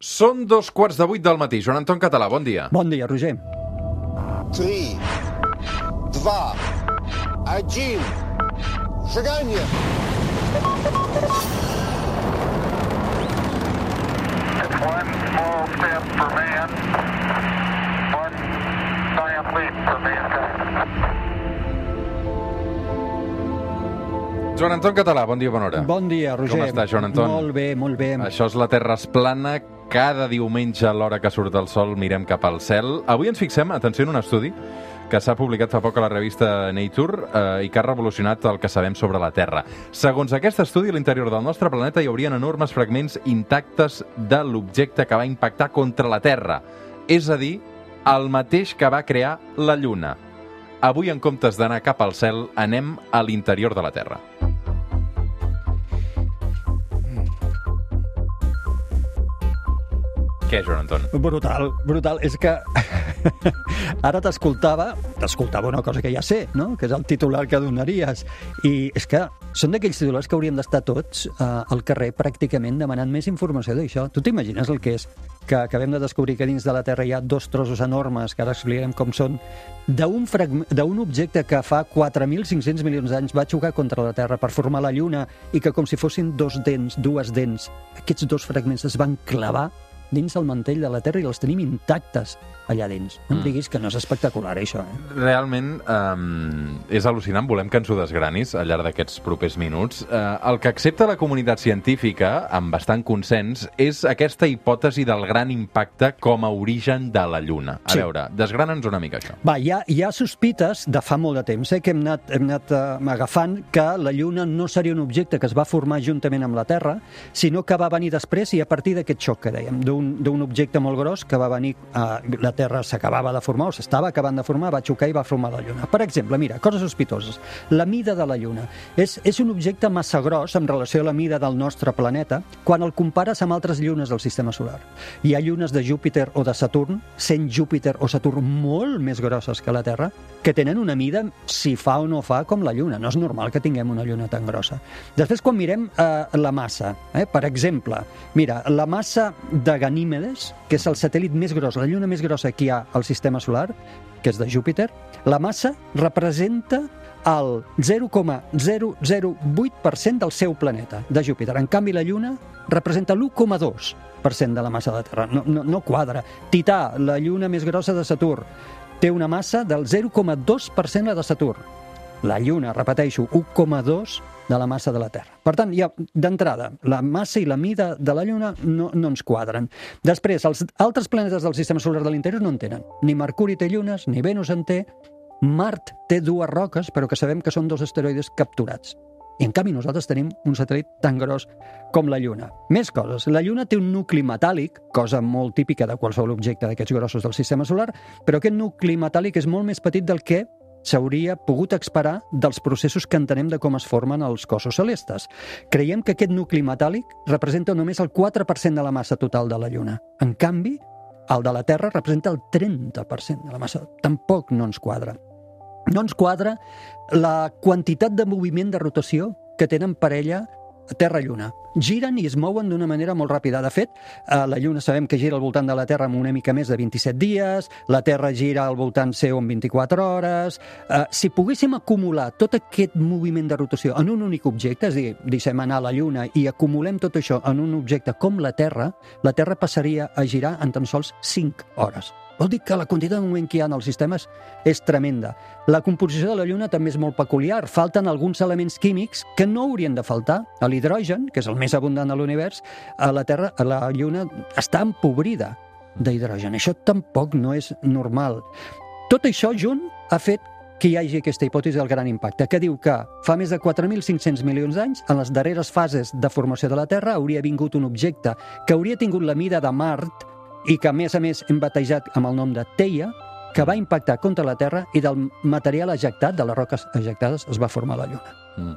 Són dos quarts de vuit del matí. Joan Anton Català, bon dia. Bon dia, Roger. 3, 2, 1, seganya! Joan Anton Català, bon dia, bona hora. Bon dia, Roger. Com està, Joan Anton? Molt bé, molt bé. Això és la Terra Esplana cada diumenge a l'hora que surt el sol mirem cap al cel. Avui ens fixem, atenció, en un estudi que s'ha publicat fa poc a la revista Nature eh, i que ha revolucionat el que sabem sobre la Terra. Segons aquest estudi, a l'interior del nostre planeta hi haurien enormes fragments intactes de l'objecte que va impactar contra la Terra. És a dir, el mateix que va crear la Lluna. Avui, en comptes d'anar cap al cel, anem a l'interior de la Terra. Què, Joan Anton? Brutal, brutal. És que ara t'escoltava, t'escoltava una cosa que ja sé, no? que és el titular que donaries. I és que són d'aquells titulars que hauríem d'estar tots eh, al carrer pràcticament demanant més informació d'això. Tu t'imagines el que és? Que acabem de descobrir que dins de la Terra hi ha dos trossos enormes, que ara explicarem com són, d'un objecte que fa 4.500 milions d'anys va xocar contra la Terra per formar la Lluna i que com si fossin dos dents, dues dents, aquests dos fragments es van clavar dins el mantell de la Terra i els tenim intactes allà dins. No em Mm. diguis que no és espectacular, això, eh? Realment um, és al·lucinant, volem que ens ho desgranis al llarg d'aquests propers minuts. Uh, el que accepta la comunitat científica, amb bastant consens, és aquesta hipòtesi del gran impacte com a origen de la Lluna. A Sí. veure, desgrana'ns una mica això. Va, hi ha, hi ha sospites de fa molt de temps, eh, que hem anat, hem anat eh, agafant que la Lluna no seria un objecte que es va formar juntament amb la Terra, sinó que va venir després i a partir d'aquest xoc que dèiem, d'un objecte molt gros que va venir, eh, la Terra s'acabava de formar o s'estava acabant de formar, va xocar i va formar la Lluna. Per exemple, mira, coses sospitoses. La mida de la Lluna. És, és un objecte massa gros en relació a la mida del nostre planeta quan el compares amb altres llunes del sistema solar. Hi ha llunes de Júpiter o de Saturn, sent Júpiter o Saturn molt més grosses que la Terra, que tenen una mida, si fa o no fa, com la Lluna. No és normal que tinguem una Lluna tan grossa. Després, quan mirem eh, la massa, eh, per exemple, mira, la massa de Ganímedes, que és el satèl·lit més gros, la Lluna més grossa que hi ha al sistema solar, que és de Júpiter, la massa representa el 0,008% del seu planeta, de Júpiter. En canvi, la Lluna representa l'1,2% de la massa de Terra. No, no, no quadra. Tità, la lluna més grossa de Saturn, té una massa del 0,2% la de Saturn. La Lluna, repeteixo, 1,2 de la massa de la Terra. Per tant, ja, d'entrada, la massa i la mida de la Lluna no, no ens quadren. Després, els altres planetes del sistema solar de l'interior no en tenen. Ni Mercuri té llunes, ni Venus en té. Mart té dues roques, però que sabem que són dos asteroides capturats. I en canvi nosaltres tenim un satèl·lit tan gros com la Lluna. Més coses. La Lluna té un nucli metàl·lic, cosa molt típica de qualsevol objecte d'aquests grossos del sistema solar, però aquest nucli metàl·lic és molt més petit del que s'hauria pogut esperar dels processos que entenem de com es formen els cossos celestes. Creiem que aquest nucli metàl·lic representa només el 4% de la massa total de la Lluna. En canvi, el de la Terra representa el 30% de la massa. Tampoc no ens quadra. No ens quadra la quantitat de moviment de rotació que tenen per ella Terra-Lluna. Giren i es mouen d'una manera molt ràpida. De fet, la Lluna sabem que gira al voltant de la Terra en una mica més de 27 dies, la Terra gira al voltant seu en 24 hores... Eh, si poguéssim acumular tot aquest moviment de rotació en un únic objecte, és a dir, deixem anar la Lluna i acumulem tot això en un objecte com la Terra, la Terra passaria a girar en tan sols 5 hores. Vol dir que la quantitat de moviment que hi ha en els sistemes és tremenda. La composició de la Lluna també és molt peculiar. Falten alguns elements químics que no haurien de faltar. L'hidrogen, que és el més abundant a l'univers, a la Terra, a la Lluna, està empobrida d'hidrogen. Això tampoc no és normal. Tot això junt ha fet que hi hagi aquesta hipòtesi del gran impacte, que diu que fa més de 4.500 milions d'anys, en les darreres fases de formació de la Terra, hauria vingut un objecte que hauria tingut la mida de Mart i que, a més a més, hem batejat amb el nom de Teia, que va impactar contra la Terra i del material ejectat, de les roques ejectades, es va formar la Lluna. Mm.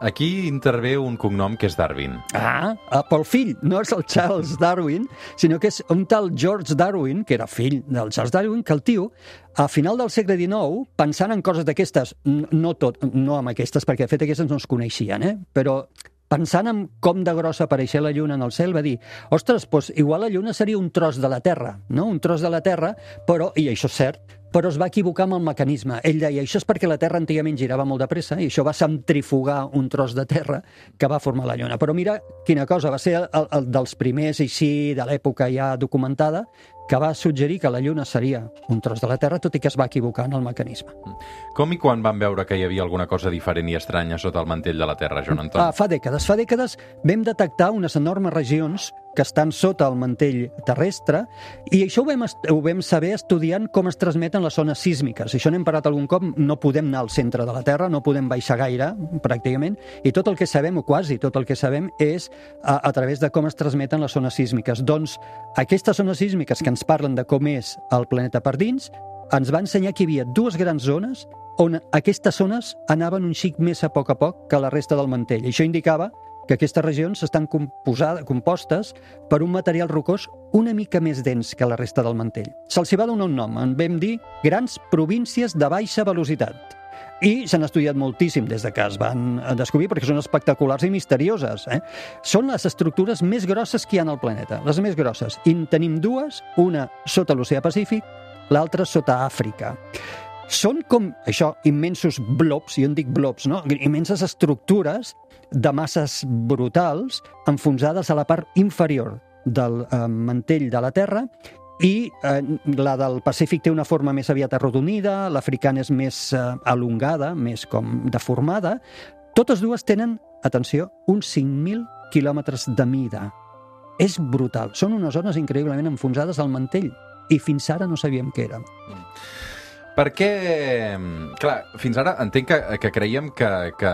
Aquí intervé un cognom que és Darwin. Ah, ah, pel fill, no és el Charles Darwin, sinó que és un tal George Darwin, que era fill del Charles Darwin, que el tio, a final del segle XIX, pensant en coses d'aquestes, no tot, no amb aquestes, perquè de fet aquestes no es coneixien, eh? però pensant en com de grossa apareixia la Lluna en el cel, va dir, ostres, doncs igual la Lluna seria un tros de la Terra, no? Un tros de la Terra, però, i això és cert, però es va equivocar amb el mecanisme. Ell deia, això és perquè la Terra antigament girava molt de pressa i això va centrifugar un tros de terra que va formar la Lluna. Però mira quina cosa, va ser el, el dels primers així de l'època ja documentada que va suggerir que la Lluna seria un tros de la Terra, tot i que es va equivocar en el mecanisme. Com i quan van veure que hi havia alguna cosa diferent i estranya sota el mantell de la Terra, Joan Anton? Ah, fa dècades. Fa dècades vam detectar unes enormes regions que estan sota el mantell terrestre i això ho vam, ho vam saber estudiant com es transmeten les zones sísmiques. Això n'hem parlat algun cop, no podem anar al centre de la Terra, no podem baixar gaire, pràcticament, i tot el que sabem, o quasi tot el que sabem, és a, a través de com es transmeten les zones sísmiques. Doncs aquestes zones sísmiques que ens parlen de com és el planeta per dins, ens va ensenyar que hi havia dues grans zones on aquestes zones anaven un xic més a poc a poc que la resta del mantell. I això indicava que aquestes regions estan compostes per un material rocós una mica més dens que la resta del mantell. Se'ls va donar un nom, en vam dir grans províncies de baixa velocitat. I s'han estudiat moltíssim des de que es van descobrir perquè són espectaculars i misterioses. Eh? Són les estructures més grosses que hi ha al planeta, les més grosses. I en tenim dues, una sota l'oceà Pacífic, l'altra sota Àfrica. Són com, això, immensos blobs, jo en dic blobs, no? immenses estructures de masses brutals enfonsades a la part inferior del eh, mantell de la Terra i eh, la del Pacífic té una forma més aviat arrodonida, l'africana és més eh, elongada, més com deformada. Totes dues tenen, atenció, uns 5.000 quilòmetres de mida. És brutal. Són unes zones increïblement enfonsades al mantell i fins ara no sabíem què eren. Per què... Clar, fins ara entenc que, que creiem que, que...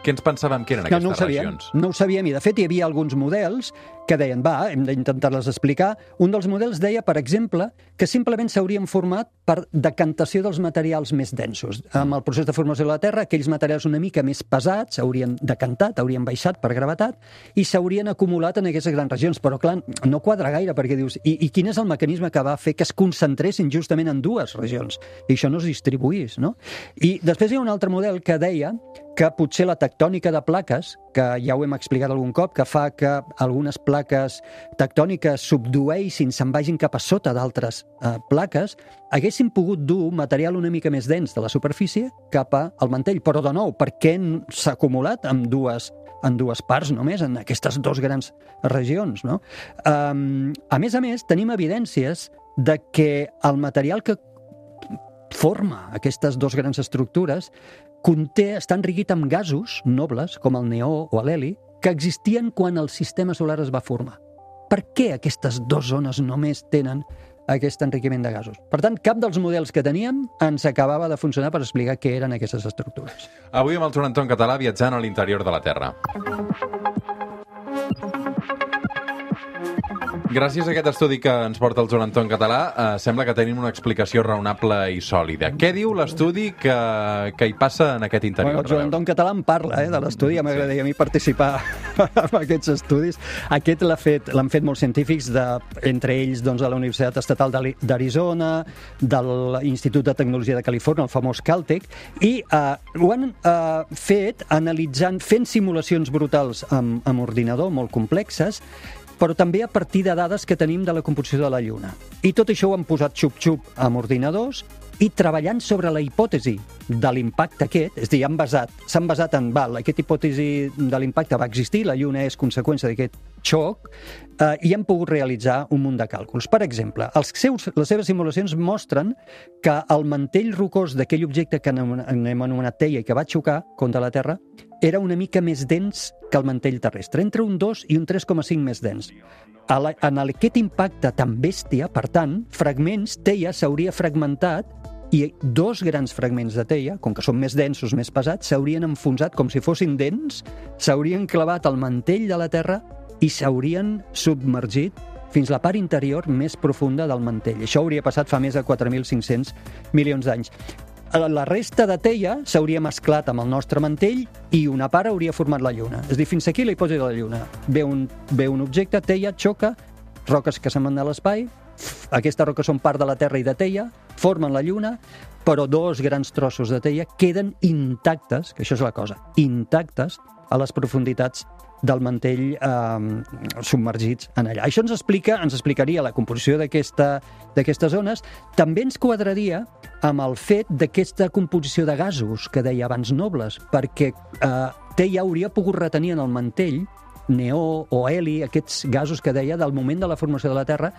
Què ens pensàvem que eren No, aquestes no ho sabíem, regions? no ho sabíem i de fet hi havia alguns models que deien, va, hem d'intentar-les explicar. Un dels models deia, per exemple, que simplement s'haurien format per decantació dels materials més densos. Amb el procés de formació de la Terra, aquells materials una mica més pesats s'haurien decantat, haurien baixat per gravetat i s'haurien acumulat en aquestes grans regions. Però, clar, no quadra gaire perquè dius, i, i quin és el mecanisme que va fer que es concentressin justament en dues regions i això no es distribuís, no? I després hi ha un altre model que deia que potser la tectònica de plaques, que ja ho hem explicat algun cop, que fa que algunes plaques tectòniques subdueixin, se'n vagin cap a sota d'altres eh, plaques, haguessin pogut dur material una mica més dens de la superfície cap al mantell. Però, de nou, per què s'ha acumulat amb dues en dues parts només, en aquestes dues grans regions. No? Um, a més a més, tenim evidències de que el material que forma aquestes dues grans estructures conté, està enriquit amb gasos nobles, com el neó o l'heli, que existien quan el sistema solar es va formar. Per què aquestes dues zones només tenen aquest enriquiment de gasos? Per tant, cap dels models que teníem ens acabava de funcionar per explicar què eren aquestes estructures. Avui amb el Joan Anton Català viatjant a l'interior de la Terra. Gràcies a aquest estudi que ens porta el Joan Anton Català, eh, sembla que tenim una explicació raonable i sòlida. Què diu l'estudi que, que hi passa en aquest interior? Bueno, el Joan Anton Català en parla, eh, de l'estudi, ja m'agradaria a mi participar en aquests estudis. Aquest l'ha fet- l'han fet, molts científics, de, entre ells doncs, de la Universitat Estatal d'Arizona, de l'Institut de Tecnologia de Califòrnia, el famós Caltech, i eh, ho han eh, fet analitzant, fent simulacions brutals amb, amb ordinador, molt complexes, però també a partir de dades que tenim de la composició de la Lluna. I tot això ho han posat xup-xup amb ordinadors i treballant sobre la hipòtesi de l'impacte aquest, és a dir, han basat, s'han basat en, val, aquesta hipòtesi de l'impacte va existir, la Lluna és conseqüència d'aquest xoc, eh, i han pogut realitzar un munt de càlculs. Per exemple, els seus, les seves simulacions mostren que el mantell rocós d'aquell objecte que anem anomenat Teia i que va xocar contra la Terra era una mica més dens que el mantell terrestre, entre un 2 i un 3,5 més dens. En aquest impacte tan bèstia, per tant, fragments, Teia s'hauria fragmentat i dos grans fragments de teia, com que són més densos, més pesats, s'haurien enfonsat com si fossin dents, s'haurien clavat al mantell de la Terra i s'haurien submergit fins la part interior més profunda del mantell. Això hauria passat fa més de 4.500 milions d'anys. La resta de teia s'hauria mesclat amb el nostre mantell i una part hauria format la Lluna. És a dir, fins aquí la hipòtesi de la Lluna. Ve un, ve un objecte, teia, xoca, roques que se'n van a l'espai, aquestes roques són part de la Terra i de teia, formen la Lluna, però dos grans trossos de teia queden intactes, que això és la cosa, intactes a les profunditats del mantell eh, submergits en allà. Això ens explica, ens explicaria la composició d'aquestes zones. També ens quadraria amb el fet d'aquesta composició de gasos que deia abans Nobles, perquè eh, Teia hauria pogut retenir en el mantell neó o heli, aquests gasos que deia del moment de la formació de la Terra,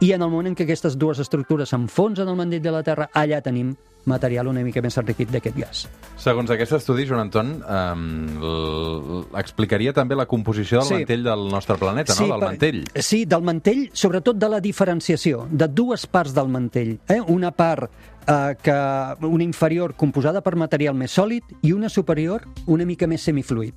i en el moment en què aquestes dues estructures s'enfonsen al mantell de la Terra, allà tenim material una mica més enriquit d'aquest gas. Segons aquest estudi, Joan Anton, um, explicaria també la composició del Sí. mantell del nostre planeta, no? Del per- mantell. Sí, del mantell, sobretot de la diferenciació, de dues parts del mantell. Eh? Una part eh, que una inferior composada per material més sòlid i una superior una mica més semifluid.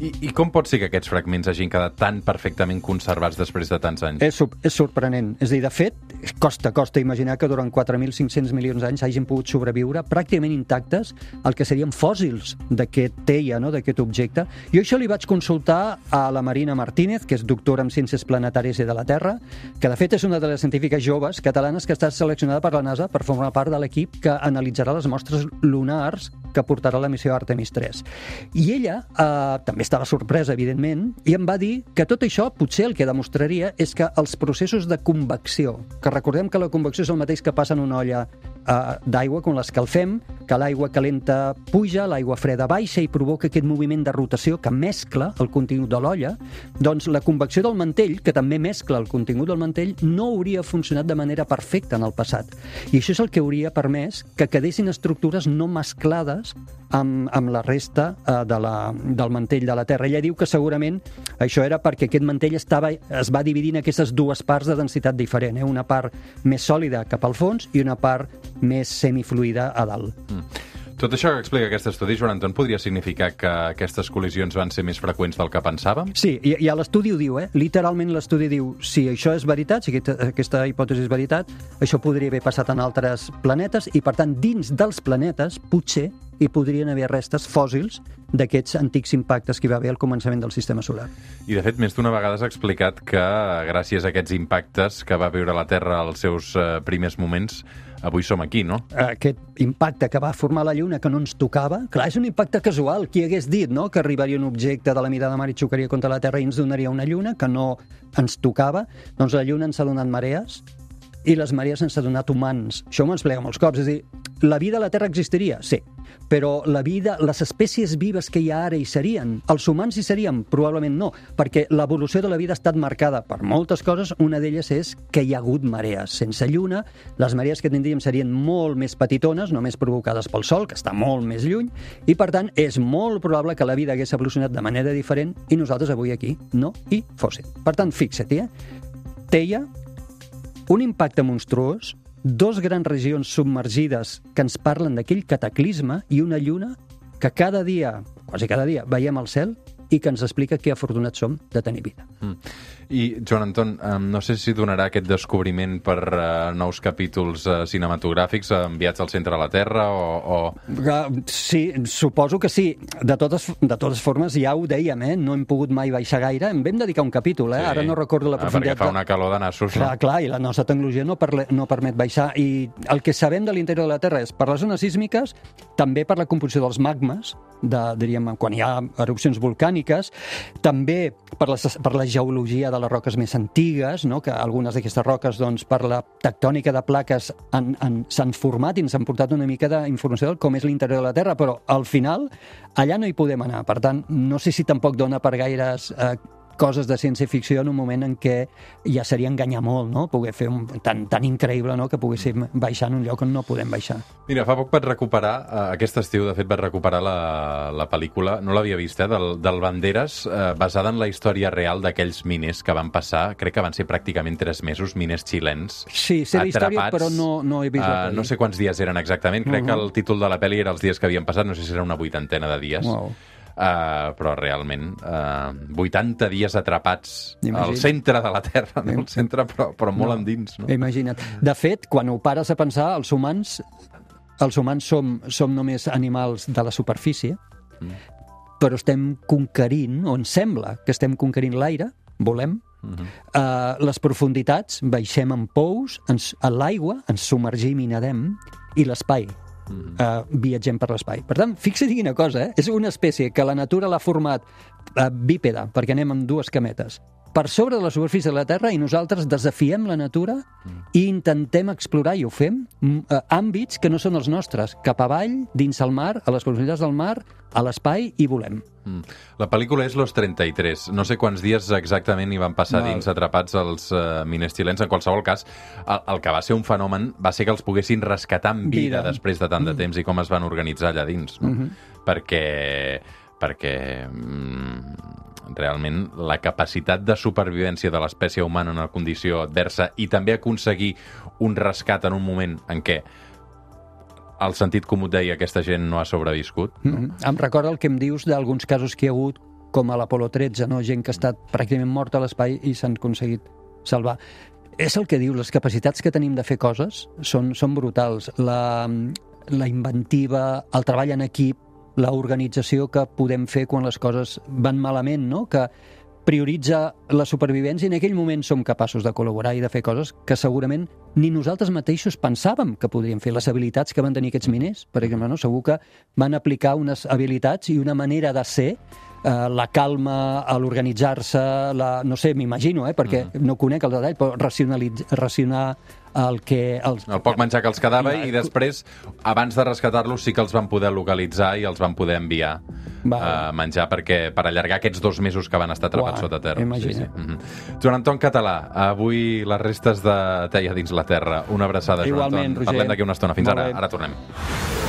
I, I com pot ser que aquests fragments hagin quedat tan perfectament conservats després de tants anys? És, és sorprenent. És a dir, de fet, costa, costa imaginar que durant 4.500 milions d'anys hagin pogut sobreviure pràcticament intactes el que serien fòssils d'aquest teia, no? d'aquest objecte. Jo això li vaig consultar a la Marina Martínez, que és doctora en Ciències Planetàries i de la Terra, que de fet és una de les científiques joves catalanes que estat seleccionada per la NASA per formar part de l'equip que analitzarà les mostres lunars que portarà la missió Artemis 3. I ella eh, també estava sorpresa, evidentment, i em va dir que tot això potser el que demostraria és que els processos de convecció, que recordem que la convecció és el mateix que passa en una olla eh, d'aigua quan l'escalfem, que l'aigua calenta puja, l'aigua freda baixa i provoca aquest moviment de rotació que mescla el contingut de l'olla, doncs la convecció del mantell, que també mescla el contingut del mantell, no hauria funcionat de manera perfecta en el passat. I això és el que hauria permès que quedessin estructures no mesclades amb, amb la resta eh, de la, del mantell de la Terra. Ella diu que segurament això era perquè aquest mantell estava, es va dividir en aquestes dues parts de densitat diferent, eh? una part més sòlida cap al fons i una part més semifluida a dalt. Tot això que explica aquest estudi, Joan Anton, podria significar que aquestes col·lisions van ser més freqüents del que pensàvem? Sí, i, i l'estudi ho diu, eh? Literalment l'estudi diu, si això és veritat, si aquesta, aquesta hipòtesi és veritat, això podria haver passat en altres planetes i, per tant, dins dels planetes, potser hi podrien haver restes fòssils d'aquests antics impactes que hi va haver al començament del sistema solar. I, de fet, més d'una vegada has explicat que, gràcies a aquests impactes que va viure la Terra als seus eh, primers moments, avui som aquí, no? Aquest impacte que va formar la Lluna que no ens tocava, clar, és un impacte casual. Qui hagués dit no? que arribaria un objecte de la mida de mar i xocaria contra la Terra i ens donaria una Lluna que no ens tocava? Doncs la Lluna ens ha donat marees i les marees ens ha donat humans. Això m'ho explica molts cops. És a dir, la vida a la Terra existiria? Sí. Però la vida, les espècies vives que hi ha ara hi serien. Els humans hi serien? Probablement no, perquè l'evolució de la vida ha estat marcada per moltes coses. Una d'elles és que hi ha hagut marees. Sense lluna, les marees que tindríem serien molt més petitones, només provocades pel Sol, que està molt més lluny, i per tant és molt probable que la vida hagués evolucionat de manera diferent i nosaltres avui aquí no hi fóssim. Per tant, fixa-t'hi, eh? Teia, un impacte monstruós, dos grans regions submergides que ens parlen d'aquell cataclisme i una lluna que cada dia, quasi cada dia, veiem al cel i que ens explica que afortunats som de tenir vida. Mm. I, Joan Anton, um, no sé si donarà aquest descobriment per uh, nous capítols uh, cinematogràfics uh, enviats al centre de la Terra o... o... Uh, Sí, suposo que sí. De totes, de totes formes, ja ho dèiem, eh? no hem pogut mai baixar gaire. En vam dedicar un capítol, eh? Sí. ara no recordo la Ah, profunditat. perquè fa una calor de nassos, Clar, no? clar, i la nostra tecnologia no, parle, no permet baixar. I el que sabem de l'interior de la Terra és per les zones sísmiques, també per la composició dels magmes, de, diríem, quan hi ha erupcions volcàniques, també per la, per la geologia de les roques més antigues, no? que algunes d'aquestes roques, doncs, per la tectònica de plaques han- han- s'han format i ens han portat una mica d'informació del com és l'interior de la Terra, però al final allà no hi podem anar. Per tant, no sé si tampoc dona per gaires eh, coses de ciència-ficció en un moment en què ja seria enganyar molt, no? Poder fer un, tan, tan increïble no? que poguéssim baixar en un lloc on no podem baixar. Mira, fa poc vaig recuperar, eh, aquest estiu, de fet, vaig recuperar la, la pel·lícula, no l'havia vist, eh, del, del Banderes, eh, basada en la història real d'aquells miners que van passar, crec que van ser pràcticament tres mesos, miners xilens, Sí, sé la història, però no, no he vist la eh, pel·li. no sé quants dies eren exactament, crec Mhm. que el títol de la pel·li era els dies que havien passat, no sé si era una vuitantena de dies. Uau. Uh, però realment, uh, 80 dies atrapats Imagina't. al centre de la Terra, no al centre, però, però molt No. endins. No? Imagina't. De fet, quan ho pares a pensar, els humans, els humans som, som només animals de la superfície, Mm. però estem conquerint, o ens sembla que estem conquerint l'aire, volem, uh, les profunditats, baixem en pous, ens, a l'aigua ens submergim i nedem, i l'espai, uh, viatgem per l'espai. Per tant, fixa't quina cosa, eh? És una espècie que la natura l'ha format uh, bípeda, perquè anem amb dues cametes, per sobre de la superfície de la Terra i nosaltres desafiem la natura i intentem explorar, i ho fem, eh, àmbits que no són els nostres, cap avall, dins el mar, a les profunditats del mar, a l'espai, i volem. Mm. La pel·lícula és Los 33. No sé quants dies exactament hi van passar Val. dins atrapats els uh, miners xilens. En qualsevol cas, el, el que va ser un fenomen va ser que els poguessin rescatar en vida, Vida. després de tant de temps i com es van organitzar allà dins. No? Perquè, perquè mm, realment la capacitat de supervivència de l'espècie humana en una condició adversa i també aconseguir un rescat en un moment en què el sentit comú deia aquesta gent no ha sobreviscut. Mm -hmm. Em recorda el que em dius d'alguns casos que hi ha hagut, com a l'Apolo 13, no? gent que ha estat pràcticament morta a l'espai i s'han aconseguit salvar. És el que diu, les capacitats que tenim de fer coses són, són brutals. La, la inventiva, el treball en equip, la organització que podem fer quan les coses van malament, no? que prioritza la supervivència i en aquell moment som capaços de col·laborar i de fer coses que segurament ni nosaltres mateixos pensàvem que podríem fer. Les habilitats que van tenir aquests miners, per exemple, no? segur que van aplicar unes habilitats i una manera de ser eh, la calma, a l'organitzar-se, la, no sé, m'imagino, eh, perquè no conec el detall, però racionalitz, racionar el que... Els, El poc menjar que els quedava Ja, i després, abans de rescatar-los, sí que els van poder localitzar i els van poder enviar Val. a menjar perquè per allargar aquests dos mesos que van estar atrapats sota terra. Sí, sí. Mm -hmm. Joan Anton Català, avui les restes de Teia dins la terra. Una abraçada, Joan Igualment, Anton. Roger. Parlem d'aquí una estona. Fins Molt ara. bé. Ara tornem.